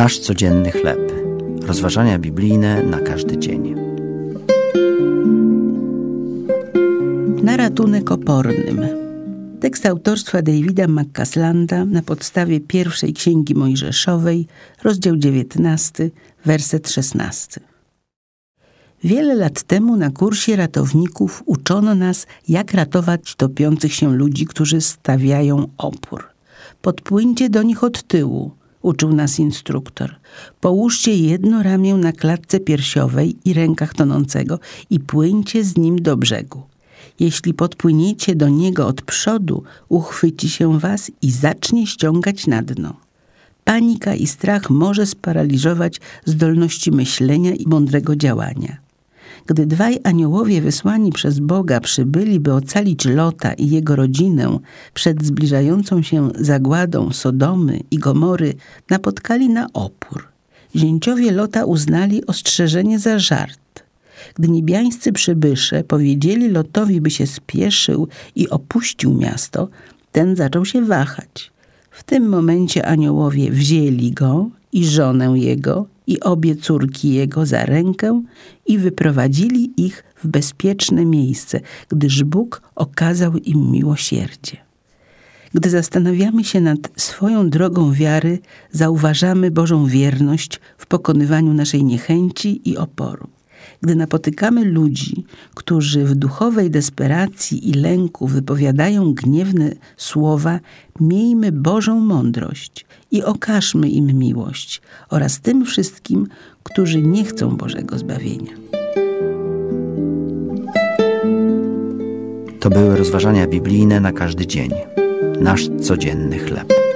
Nasz codzienny chleb. Rozważania biblijne na każdy dzień. Na ratunek opornym. Tekst autorstwa Davida McCaslanda na podstawie pierwszej księgi Mojżeszowej, rozdział 19, werset 16. Wiele lat temu na kursie ratowników uczono nas, jak ratować topiących się ludzi, którzy stawiają opór. Podpłyńcie do nich od tyłu, uczył nas instruktor. Połóżcie jedno ramię na klatce piersiowej i rękach tonącego i płyńcie z nim do brzegu. Jeśli podpłyniecie do niego od przodu, uchwyci się was i zacznie ściągać na dno. Panika i strach może sparaliżować zdolności myślenia i mądrego działania. Gdy dwaj aniołowie wysłani przez Boga przybyli, by ocalić Lota i jego rodzinę przed zbliżającą się zagładą Sodomy i Gomory, napotkali na opór. Zięciowie Lota uznali ostrzeżenie za żart. Gdy niebiańscy przybysze powiedzieli Lotowi, by się spieszył i opuścił miasto, ten zaczął się wahać. W tym momencie aniołowie wzięli go i żonę jego i obie córki jego za rękę i wyprowadzili ich w bezpieczne miejsce, gdyż Bóg okazał im miłosierdzie. Gdy zastanawiamy się nad swoją drogą wiary, zauważamy Bożą wierność w pokonywaniu naszej niechęci i oporu. Gdy napotykamy ludzi, którzy w duchowej desperacji i lęku wypowiadają gniewne słowa, miejmy Bożą mądrość i okażmy im miłość oraz tym wszystkim, którzy nie chcą Bożego zbawienia. To były rozważania biblijne na każdy dzień. Nasz codzienny chleb.